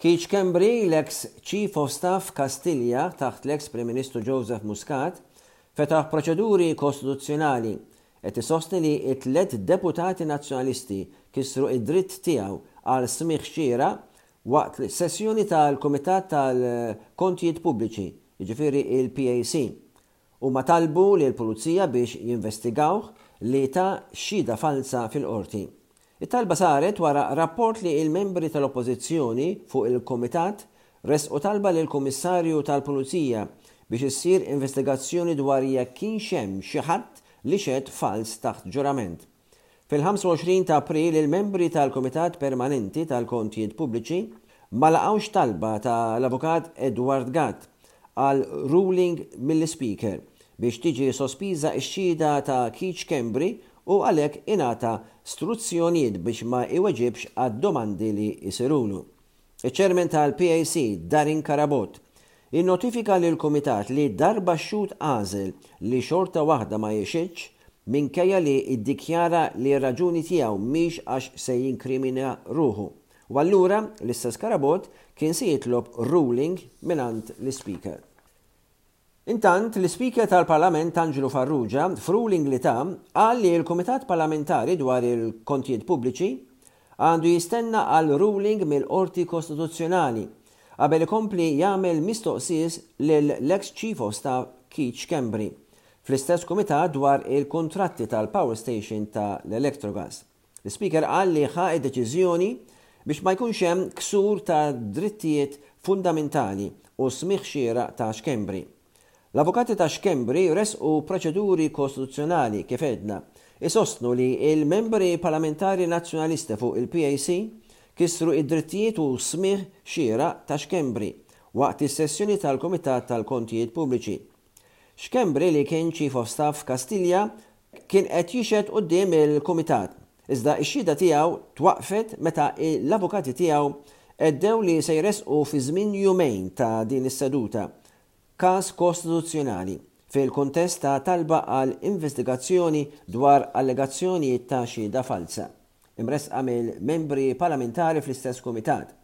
Keith Schembri, l-eks Chief of Staff Kastilja taħt l-eks Prim Ministru Joseph Muscat, fetaħ proċeduri kostituzzjonali, qed isostni li t-tliet deputati Nazzjonalisti kisru d-dritt tiegħu għal smigħ xieraq waqt sessjoni tal-Kumitat tal-Kontijiet Pubbliċi, jiġifieri l-PAC, Huma talbu lill-Pulizija biex jinvestigawh li ta xhieda falza fil-Qorti. It-talba saret wara rapport li l-membri tal-Oppożizzjoni fuq il-Kumitat ressqu talba lill-Kummissarju tal-Pulizija biex issir investigazzjoni dwar jekk kienx hemm xi ħadd li xehed falz taħt ġurament. Fil-25 ta' April il-membri tal-Kumitat Permanenti tal-Kontijiet Pubbliċi ma laqgħux talba ta' l-Avukat Edward Gatt għal ruling mill-Ispeaker biex tiġi sospiża x-xhieda ta' Keith Schembri u għalhekk ingħata struzzjonijiet biex ma iweġibx għad-domandi li jsirulu. Iċ-Chairman tal-PAC, Darin Carabott, innotifika lill-Kumitat li darba x-xhud għażel li xorta waħda ma jixhidx, minkejja li ddikjara li r-raġuni tiegħu mhix għax se jinkrimina ruħu, u allura l-istess Carabott kien se jitlob ruling mingħand l-Ispeaker. Intant, l-Ispeaker tal-Parlament Anġlu Farrugia, f'ruling li ta, qal li l-Kumitat Parlamentari dwar il-Kontijiet Pubbliċi għandu jistenna għal ruling mill-Qorti Kostituzzjonali qabel ikompli jagħmel mistoqsies lil l-eks Chief of Staff Keith Schembri fl-istess Kumitat dwar il-kuntratti tal-power station ta' l-Electrogas. L-Ispeaker qal li ħa d-deċiżjoni biex ma jkunx hemm ksur ta' drittijiet fundamentali u smigħ xieraq ta' Schembri. L-avukati ta' Schembri ressqu proċeduri kostituzzjonali, kif għedna, isostnu li l-membri parlamentari Nazzjonalisti fuq il-PAC kisru d-drittijiet u smigħ xieraq ta' Schembri waqt is-sessjoni tal-Kumitat tal-Kontijiet Pubbliċi. Schembri li kien Chief of Staff f'Kastilja kien qed jixhed quddiem il-Kumitat iżda x-xhieda tiegħu twaqqfet meta l-avukati tiegħu għeddew li se jressqu fi żmien jumejn ta' din is-seduta każ kostituzzjonali fil-kuntest ta' talba għal investigazzjoni dwar allegazzjonijiet ta' xhieda falza. imressqa mill-membri Parlamentari fl-istess kumitat.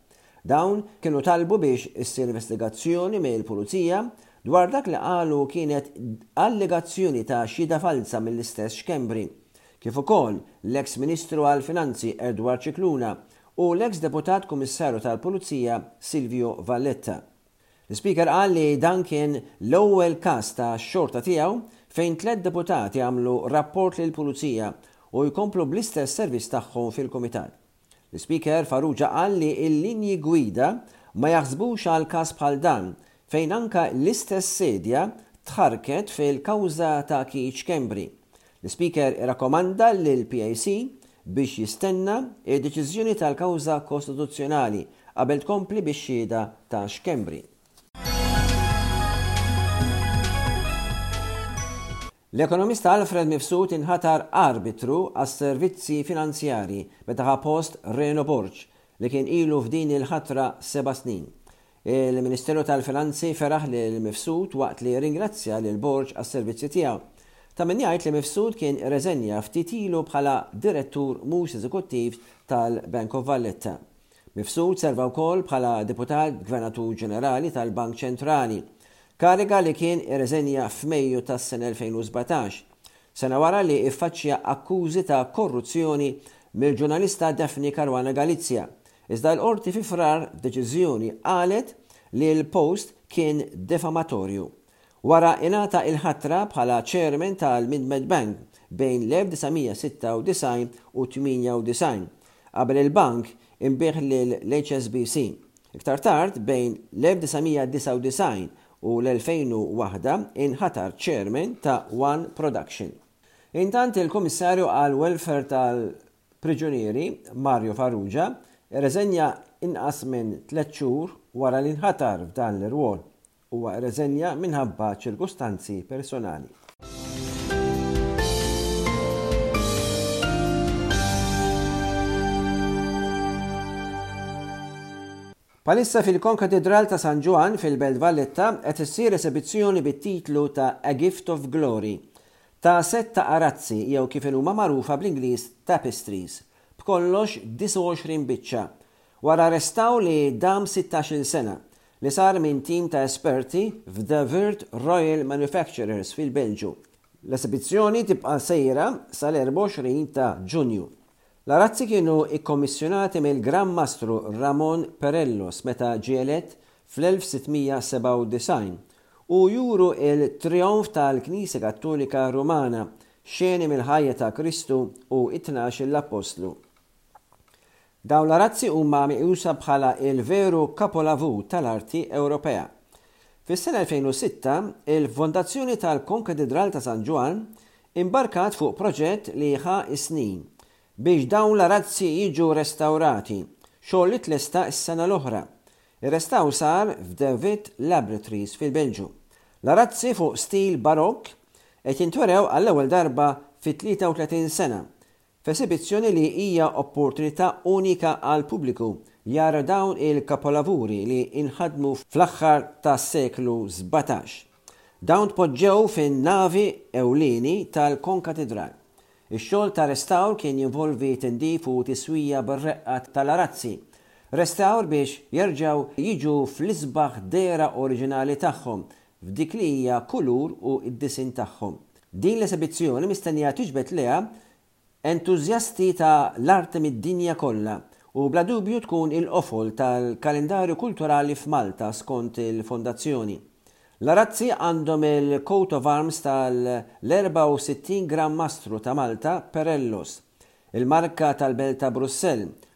Dawn kienu talbu biex issir investigazzjoni mill-Pulizija dwar dak li qalu kienet allegazzjoni ta' xhieda falza mill-istess Schembri, kif ukoll l-eks Ministru għall-Finanzi Edward Scicluna u l-eks Deputat Kummissarju tal-Pulizija Silvio Valletta. L-Ispeaker qal li dan kien l-ewwel każ ta' xorta tiegħu fejn tliet deputati għamlu rapport lill-Pulizija u jkomplu bl-istess servizz tagħhom fil-Kumitat. L-Ispeaker Farrugia qal li l-linji gwida ma jaħsbux għal każ bħal dan fejn anke l-istess sedja tħarrket fil-kawża ta' Keith Schembri L-Ispeaker irrakkomanda lill-PAC biex jistenna d-deċiżjoni tal-kawża kostituzzjonali qabel tkompli bix-xhieda ta' Schembri. L-ekonomista Alfred Mifsud inħatar arbitru għas-servizzi finanzjarji meta ħa post Reno Borg, li kien ilu f'din il-ħatra seba' snin. Il-Ministeru tal-Finanzi feraħ lil Mifsud waqt li rringrazzja lil Borg għas-servizzi tiegħu. Ta' min jgħid li Mifsud kien irreżenja ftit ilu bħala Direttur mhux Eżekuttiv tal-Bank of Valletta. Mifsud serva wkoll bħala Deputat Gvernatur Ġenerali tal-Bank Ċentrali, kariga li kien irreżenja f'Mejju tas-sena 2017, sena wara li iffaċċja akkużi ta' korruzzjoni mill-ġurnalista Daphne Caruana Galizia, Iżda l-Qorti fi Frar f'deċiżjoni qalet li l-post kien defamatorju. Wara ingħata il-ħatra bħala chairman tal-Midmed Bank bejn l-1996 u 98, qabel il-bank inbiegħ lill-HSBC. Iktar tard bejn l-1999 u l-2001 inħatar chairman ta' One Production. Intant il-Kummissarju għall-Welfare tal. priġunieri, Mario Farrugia, irreżenja inqas minn tliet xhur wara li nħatar f'dan l-irwol. Huwa irreżenja minħabba ċirkustanzi personali. Bħalissa fil-Konkatidral ta' San Ġwann fil-Belt Valletta qed issir esebizzjoni bit-titlu ta' A Gift of Glory ta' sett ta' arazzi jew kif inhuma magħrufa bl-Ingliż tapestries b'kollox 29 biċċa wara restawr li dam sittax-il sena li sar minn tim ta' esperti f'Devert Royal Manufacturers fil-Belġju. L-esebizzjoni tibqa' sejra sal-24 ta' Ġunju. L-arazzi kienu kkommissjonati mill-Gran Mastru Ramon Perellos meta ġie elett fl-1697 u juru t-trijonf tal-Knisja Kattolika Rumana, xeni mill-ħajja ta' Kristu u t-Tnax-il Appostlu. Dawn l-arazzi huma meqjusa bħala l-veru kapolavur tal-arti Ewropea. Fis-sena 2006, il-Fondazzjoni tal-Konkatidral ta' San Ġwann Imbarkat fuq proġett li ħa s-snin biex dawn l-arazzi jiġu restawrati, xogħol li tlesta s-sena l-oħra. Ir-restawr sar f'De Wit Laboratories fil-Belġju. L-arazzi fuq stil Barokk qed jintwerew għall-ewwel darba fi 33 sena F'esibizzjoni li hija opportunità unika għall-pubbliku jara dawn il-kapolavuri li nħadmu fl-aħħar tas-seklu sbatax. Dawn tpoġġew fin-navi ewlieni tal-konkatidral. Ix-xogħol ta' restawr kien jinvolvi tindif u tiswija bir-reqqa tal-arazzi. Restawr biex jerġgħu jiġu fl-isbaħ dehra oriġinali tagħhom f'dik li hija kulur u d-disinn tagħhom. Din l-esebizzjoni mistennija tiġbed lejha entużjasti ta' l-arti mid-dinja kollha u bla dubju tkun il-qofol tal-kalendarju kulturali f'Malta skont il-Fondazzjoni. L-Arazzi għandhom il-coat of arms tal-64 Gran Mastru ta' Malta Perellos, il-marka tal-Belt ta' Brussell